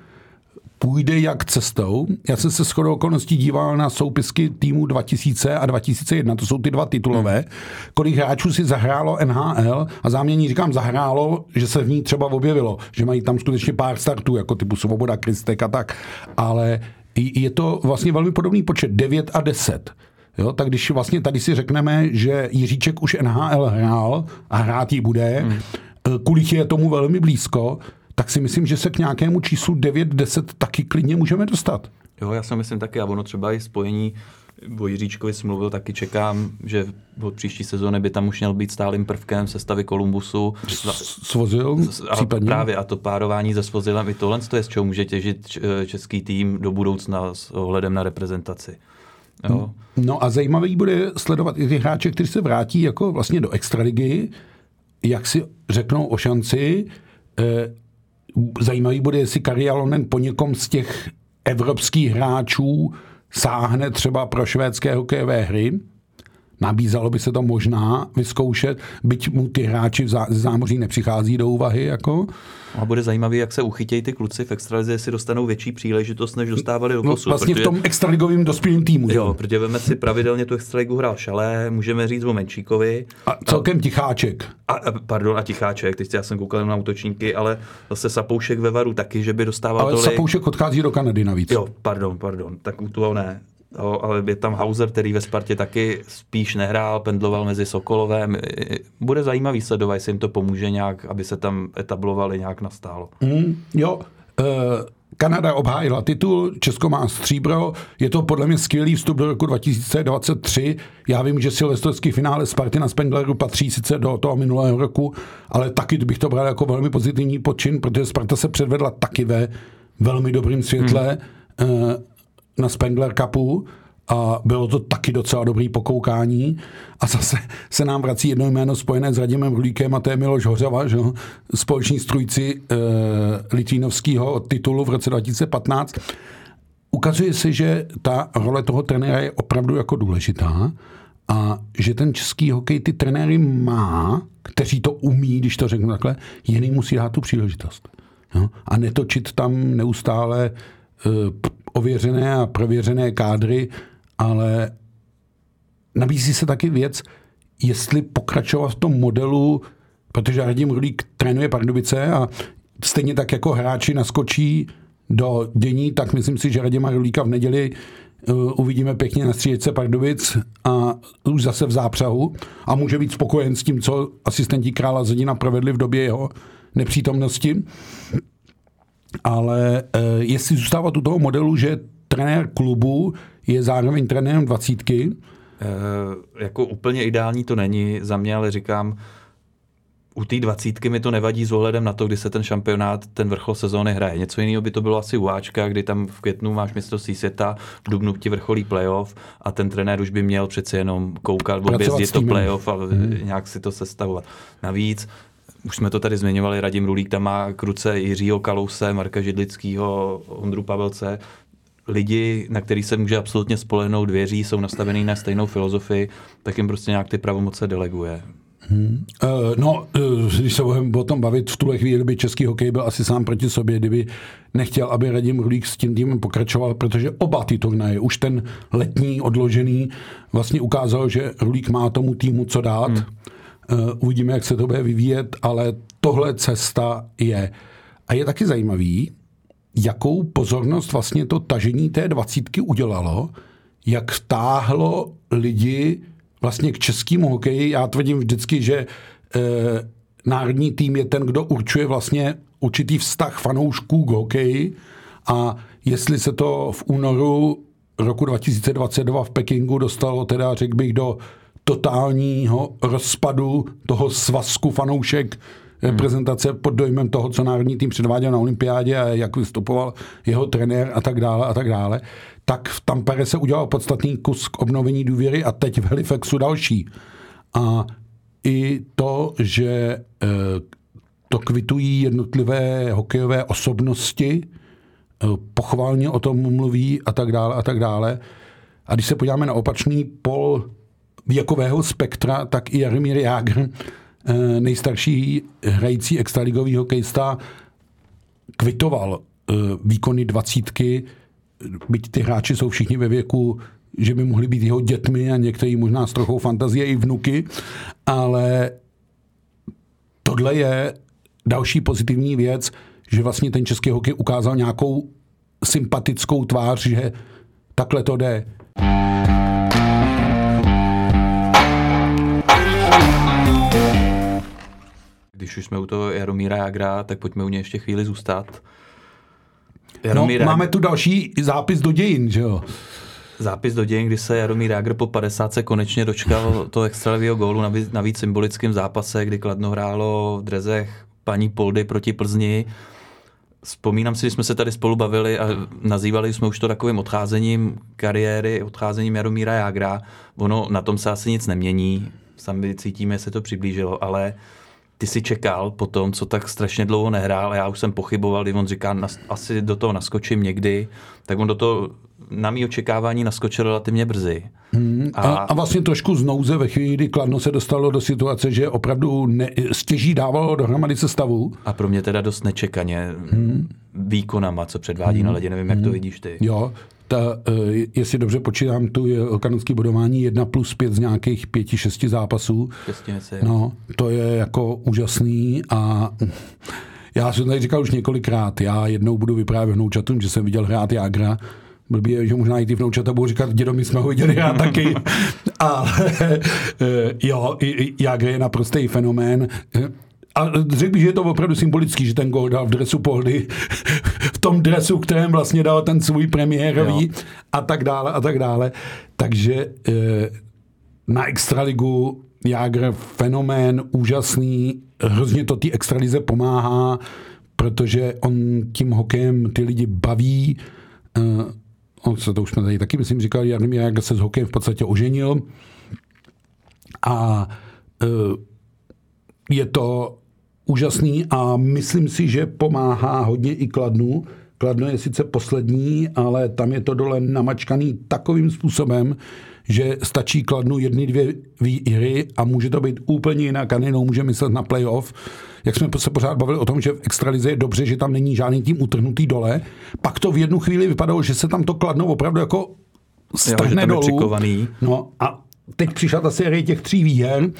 půjde jak cestou. Já jsem se shodou okolností díval na soupisky týmu 2000 a 2001, to jsou ty dva titulové. Kolik hráčů si zahrálo NHL a záměrně říkám zahrálo, že se v ní třeba objevilo, že mají tam skutečně pár startů, jako typu Svoboda, Kristek a tak, ale je to vlastně velmi podobný počet, 9 a 10. Jo, tak když vlastně tady si řekneme, že Jiříček už NHL hrál a hrát jí bude, hmm. Kulich je tomu velmi blízko, tak si myslím, že se k nějakému číslu 9-10 taky klidně můžeme dostat. Jo, já si myslím taky, a ono třeba i spojení, o Jiříčkovi jsem mluvil, taky čekám, že od příští sezóny by tam už měl být stálým prvkem sestavy Kolumbusu. Svozil A případně? právě a to párování se Svozilem, i tohle to je, z čeho může těžit č- český tým do budoucna s ohledem na reprezentaci. Jo. No a zajímavý bude sledovat i ty hráče, kteří se vrátí jako vlastně do extraligy, jak si řeknou o šanci. Eh, Zajímavý bude, jestli Kari Alonen po někom z těch evropských hráčů sáhne třeba pro švédské hokejové hry. Nabízelo by se to možná vyzkoušet, byť mu ty hráči ze zámoří nepřichází do úvahy. Jako. A bude zajímavý, jak se uchytějí ty kluci v extralize, jestli dostanou větší příležitost, než dostávali do No, posud. vlastně v tom extraligovém dospělém týmu. Jo, protože veme si pravidelně tu extraligu hrál Šalé, můžeme říct o Menčíkovi. A celkem ticháček. A, a, pardon, a Ticháček, teď já jsem koukal na útočníky, ale zase Sapoušek ve Varu taky, že by dostával Ale tolik. Sapoušek odchází do Kanady navíc. Jo, pardon, pardon, tak u toho ne. Jo, ale je tam Hauser, který ve Spartě taky spíš nehrál, pendloval mezi Sokolovem. Bude zajímavý sledovat, jestli jim to pomůže nějak, aby se tam etablovali nějak nastálo. Mm, jo, eh, Kanada obhájila titul, Česko má stříbro, je to podle mě skvělý vstup do roku 2023. Já vím, že silvestrovský finále Sparty na Spengleru patří sice do toho minulého roku, ale taky bych to bral jako velmi pozitivní počin, protože Sparta se předvedla taky ve velmi dobrým světle hmm. Na Spengler Cupu a bylo to taky docela dobrý pokoukání. A zase se nám vrací jedno jméno spojené s Radimem Rulíkem a to je Miloš Hořava, že? společní strůjci e, Litvínovského titulu v roce 2015. Ukazuje se, že ta role toho trenéra je opravdu jako důležitá a že ten český hokej ty trenéry má, kteří to umí, když to řeknu takhle, jim musí dát tu příležitost. Jo? A netočit tam neustále ověřené a prověřené kádry, ale nabízí se taky věc, jestli pokračovat v tom modelu, protože Radim Rulík trénuje Pardubice a stejně tak jako hráči naskočí do dění, tak myslím si, že Radima Rulíka v neděli uh, uvidíme pěkně na střídečce Pardubic a už zase v zápřahu a může být spokojen s tím, co asistenti krála Zedina provedli v době jeho nepřítomnosti. Ale uh, jestli zůstávat u toho modelu, že trenér klubu je zároveň trenérem dvacítky, E, jako úplně ideální to není za mě, ale říkám, u té dvacítky mi to nevadí s ohledem na to, kdy se ten šampionát, ten vrchol sezóny hraje. Něco jiného by to bylo asi u Ačka, kdy tam v květnu máš mistrovství světa, v dubnu ti vrcholí playoff a ten trenér už by měl přeci jenom koukat, objezdit to playoff a hmm. nějak si to sestavovat. Navíc už jsme to tady zmiňovali, Radim Rulík tam má kruce Jiřího Kalouse, Marka Židlického, Ondru Pavelce, lidi, na který se může absolutně spolehnout, věří, jsou nastavený na stejnou filozofii, tak jim prostě nějak ty pravomoce deleguje. Hmm. Uh, no, uh, když se budeme o tom bavit, v tuhle chvíli by český hokej byl asi sám proti sobě, kdyby nechtěl, aby Radim Rulík s tím týmem pokračoval, protože oba ty turnaje, už ten letní odložený, vlastně ukázal, že Rulík má tomu týmu co dát. Hmm. Uh, uvidíme, jak se to bude vyvíjet, ale tohle cesta je. A je taky zajímavý, jakou pozornost vlastně to tažení té dvacítky udělalo, jak vtáhlo lidi vlastně k českému hokeji. Já tvrdím vždycky, že e, národní tým je ten, kdo určuje vlastně určitý vztah fanoušků k hokeji a jestli se to v únoru roku 2022 v Pekingu dostalo teda, řekl bych, do totálního rozpadu toho svazku fanoušek hmm. prezentace pod dojmem toho, co národní tým předváděl na olympiádě a jak vystupoval jeho trenér a tak dále a tak dále, tak v Tampere se udělal podstatný kus k obnovení důvěry a teď v Halifaxu další. A i to, že eh, to kvitují jednotlivé hokejové osobnosti, eh, pochválně o tom mluví a tak dále a tak dále. A když se podíváme na opačný pol věkového spektra, tak i Jaromír Jágr, eh, nejstarší hrající extraligový hokejista, kvitoval výkony dvacítky byť ty hráči jsou všichni ve věku, že by mohli být jeho dětmi a některý možná s trochou fantazie i vnuky, ale tohle je další pozitivní věc, že vlastně ten český hokej ukázal nějakou sympatickou tvář, že takhle to jde. Když už jsme u toho Jaromíra Jagra, tak pojďme u něj ještě chvíli zůstat. Jaromír no, máme tu další zápis do dějin, že jo? Zápis do dějin, kdy se Jaromír Jágr po 50 se konečně dočkal toho extralivého gólu na navíc symbolickém zápase, kdy Kladno hrálo v drezech paní Poldy proti Plzni. Vzpomínám si, že jsme se tady spolu bavili a nazývali jsme už to takovým odcházením kariéry, odcházením Jaromíra Jágra. Ono na tom se asi nic nemění, sami cítíme, se to přiblížilo, ale ty si čekal po tom, co tak strašně dlouho nehrál a já už jsem pochyboval, kdy on říká, asi do toho naskočím někdy, tak on do toho na mý očekávání naskočil relativně brzy. Hmm, a, a vlastně trošku z nouze ve chvíli, kdy Kladno se dostalo do situace, že opravdu ne, stěží dávalo dohromady sestavu. A pro mě teda dost nečekaně hmm. výkonama, co předvádí hmm. na ledě, nevím, jak to hmm. vidíš ty. Jo, ta, uh, jestli dobře počítám, tu je kanonský bodování 1 plus 5 z nějakých 5-6 zápasů. No, to je jako úžasný a já jsem tady říkal už několikrát, já jednou budu vyprávět vnoučatům, že jsem viděl hrát Jágra, Blbý je, že možná i ty vnoučata budou říkat, dědo, my jsme ho viděli já taky. Ale eh, jo, Jágr je naprostý fenomén. A řekl bych, že je to opravdu symbolický, že ten gol dal v dresu Poldy, v tom dresu, kterém vlastně dal ten svůj premiérový jo. a tak dále a tak dále. Takže eh, na Extraligu Jágr fenomén, úžasný, hrozně to té extralize pomáhá, protože on tím hokejem ty lidi baví. Eh, on se to už jsme tady taky, myslím, říkal, Jaromír Jágr se s hokejem v podstatě oženil a eh, je to úžasný a myslím si, že pomáhá hodně i Kladnu. Kladno je sice poslední, ale tam je to dole namačkaný takovým způsobem, že stačí Kladnu jedny, dvě výhry a může to být úplně jinak a nejenom může myslet na playoff. Jak jsme se pořád bavili o tom, že v extralize je dobře, že tam není žádný tým utrhnutý dole, pak to v jednu chvíli vypadalo, že se tam to Kladno opravdu jako strhne dolů. No a teď přišla ta série těch tří výher,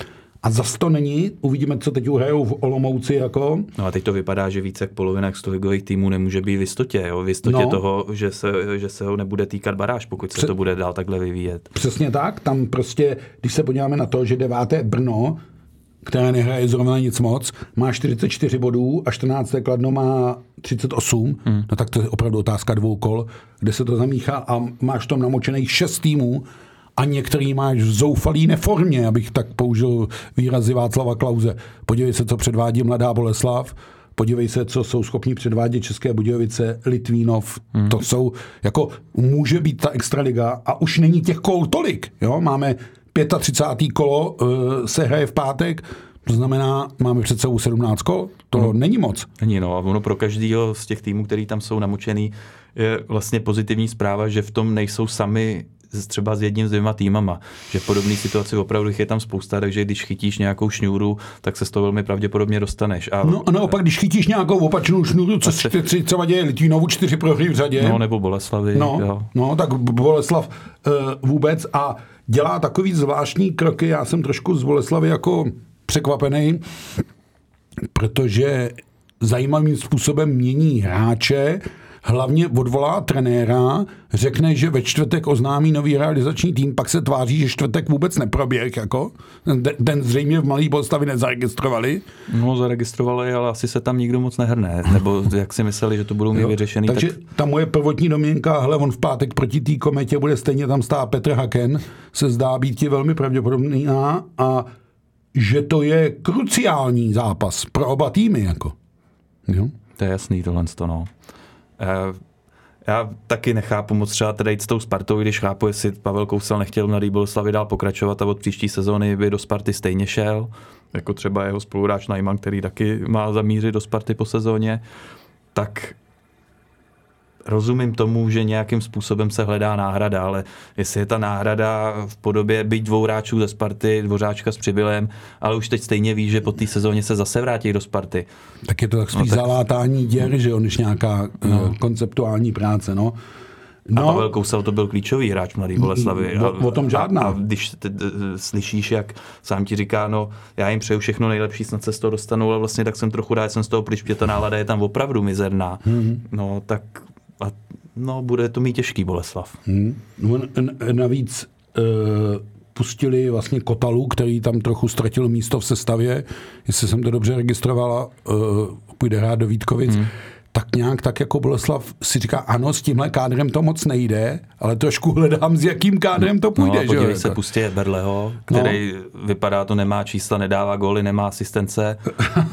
a zas to není, uvidíme, co teď uhrajou v Olomouci. Jako. No a teď to vypadá, že více jak polovina ligových týmů nemůže být v jistotě. Jo? V jistotě no. toho, že se, že se ho nebude týkat baráž, pokud se Pře- to bude dál takhle vyvíjet. Přesně tak. Tam prostě, když se podíváme na to, že deváté Brno, které nehraje zrovna nic moc, má 44 bodů a 14. Kladno má 38, hmm. no tak to je opravdu otázka dvou kol, kde se to zamíchá a máš tam namočených šest týmů a některý máš v zoufalý neformě, abych tak použil výrazy Václava Klauze. Podívej se, co předvádí mladá Boleslav, podívej se, co jsou schopni předvádět České Budějovice, Litvínov, hmm. to jsou, jako může být ta extraliga a už není těch kol tolik, jo, máme 35. kolo uh, se hraje v pátek, to znamená, máme před sebou 17 kol, to hmm. není moc. Není, no, a ono pro každýho z těch týmů, který tam jsou namočený, je vlastně pozitivní zpráva, že v tom nejsou sami třeba s jedním, s dvěma týmama. Že podobné situace opravdu je tam spousta, takže když chytíš nějakou šňůru, tak se z toho velmi pravděpodobně dostaneš. A, no a naopak, když chytíš nějakou opačnou šňůru, co se třeba děje Litvínovu čtyři prohry v řadě. No nebo Boleslavy. No, jo. no tak Boleslav uh, vůbec a dělá takový zvláštní kroky. Já jsem trošku z Boleslavy jako překvapený, protože zajímavým způsobem mění hráče, hlavně odvolá trenéra, řekne, že ve čtvrtek oznámí nový realizační tým, pak se tváří, že čtvrtek vůbec neproběh, jako. Den zřejmě v Malý Bolstavi nezaregistrovali. No, zaregistrovali, ale asi se tam nikdo moc nehrne, nebo jak si mysleli, že to budou mít vyřešený. Takže tak... ta moje prvotní domněnka, hele, on v pátek proti té kometě bude stejně tam stát Petr Haken, se zdá být ti velmi pravděpodobný a, a že to je kruciální zápas pro oba týmy, jako. Jo? To je jasný tohle, no. Eh, já taky nechápu moc třeba tady jít s tou Spartou, když chápu, jestli Pavel Kousal nechtěl na Boleslavy dál pokračovat a od příští sezóny by do Sparty stejně šel, jako třeba jeho spoluhráč Najman, který taky má zamířit do Sparty po sezóně, tak rozumím tomu, že nějakým způsobem se hledá náhrada, ale jestli je ta náhrada v podobě být dvou hráčů ze Sparty, dvořáčka s Přibylem, ale už teď stejně ví, že po té sezóně se zase vrátí do Sparty. Tak je to tak spíš no, tak... zalátání děr, že on, než nějaká no. Eh, konceptuální práce, no. No, a Pavel Kousal to byl klíčový hráč Mladý Boleslavy. O, o tom žádná. A, a když te, te, slyšíš, jak sám ti říká, no já jim přeju všechno nejlepší, snad se z toho dostanou, ale vlastně tak jsem trochu rád, jsem z toho pryč, ta nálada je tam opravdu mizerná. Mm-hmm. No tak a no, bude to mít těžký Boleslav. Hmm. No, navíc e, pustili vlastně Kotalu, který tam trochu ztratil místo v sestavě, jestli jsem to dobře registrovala, e, půjde hrát do Vítkovic. Hmm tak nějak tak jako Boleslav si říká, ano, s tímhle kádrem to moc nejde, ale trošku hledám, s jakým kádrem to půjde. No, podívej že? se, pustí Berleho, který no. vypadá to, nemá čísla, nedává góly, nemá asistence.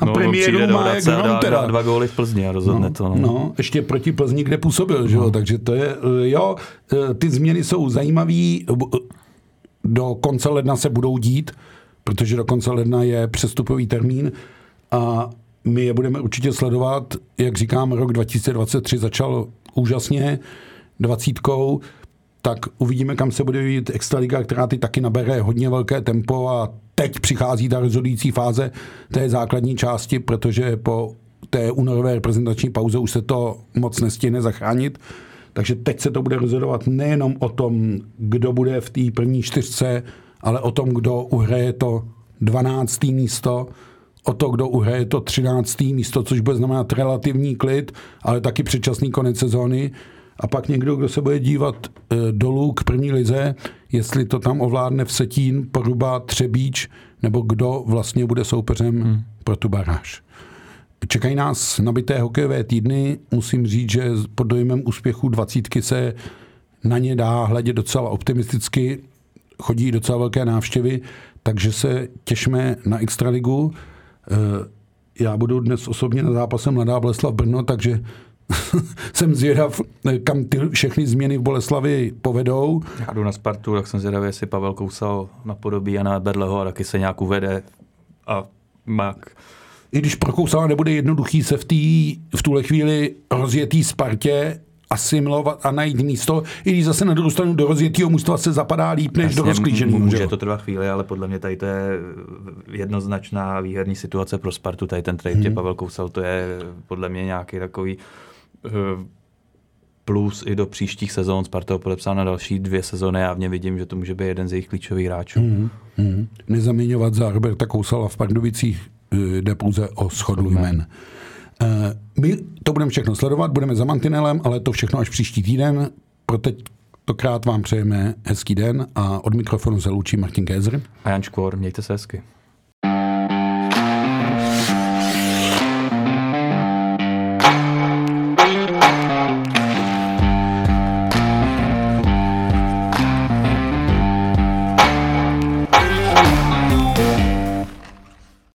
No, do Hradce a dá, dá, dva góly v Plzni a rozhodne no, to. No. no. ještě proti Plzni, kde působil, no. že jo, takže to je, jo, ty změny jsou zajímavé, do konce ledna se budou dít, protože do konce ledna je přestupový termín a my je budeme určitě sledovat. Jak říkám, rok 2023 začal úžasně dvacítkou, tak uvidíme, kam se bude vyvíjet Extraliga, která ty taky nabere hodně velké tempo a teď přichází ta rozhodující fáze té základní části, protože po té únorové reprezentační pauze už se to moc nestihne zachránit. Takže teď se to bude rozhodovat nejenom o tom, kdo bude v té první čtyřce, ale o tom, kdo uhraje to 12. místo o to, kdo uhraje to 13. místo, což bude znamenat relativní klid, ale taky předčasný konec sezóny. A pak někdo, kdo se bude dívat e, dolů k první lize, jestli to tam ovládne v Setín, Poruba, Třebíč, nebo kdo vlastně bude soupeřem hmm. pro tu baráž. Čekají nás nabité hokejové týdny. Musím říct, že pod dojmem úspěchu dvacítky se na ně dá hledět docela optimisticky. Chodí docela velké návštěvy, takže se těšme na Extraligu. Eh, já budu dnes osobně na zápase Mladá Boleslav Brno, takže jsem zvědav, kam ty všechny změny v Boleslavi povedou. Já jdu na Spartu, tak jsem zvědavý, jestli Pavel Kousal napodobí a na Berleho a taky se nějak uvede a mak. I když pro Kousala nebude jednoduchý se v, tý, v tuhle chvíli rozjetý Spartě asimilovat a najít místo, i když zase na druhou stranu do rozjetého mužstva se zapadá líp než Jasně, do rozklíčeného. Může to trvat chvíli, ale podle mě tady to je jednoznačná výherní situace pro Spartu. Tady ten trade hmm. Pavel Kousal, to je podle mě nějaký takový uh, plus i do příštích sezón. Sparta podepsal na další dvě sezóny. Já v něm vidím, že to může být jeden z jejich klíčových hráčů. Hmm. Hmm. Nezaměňovat za Roberta Kousala v Pardubicích eh, jde pouze o schodu jmen. Eh, my to budeme všechno sledovat, budeme za mantinelem, ale to všechno až příští týden. Pro teď tokrát vám přejeme hezký den a od mikrofonu se loučí Martin Kézer. A Jan Škvor, mějte se hezky.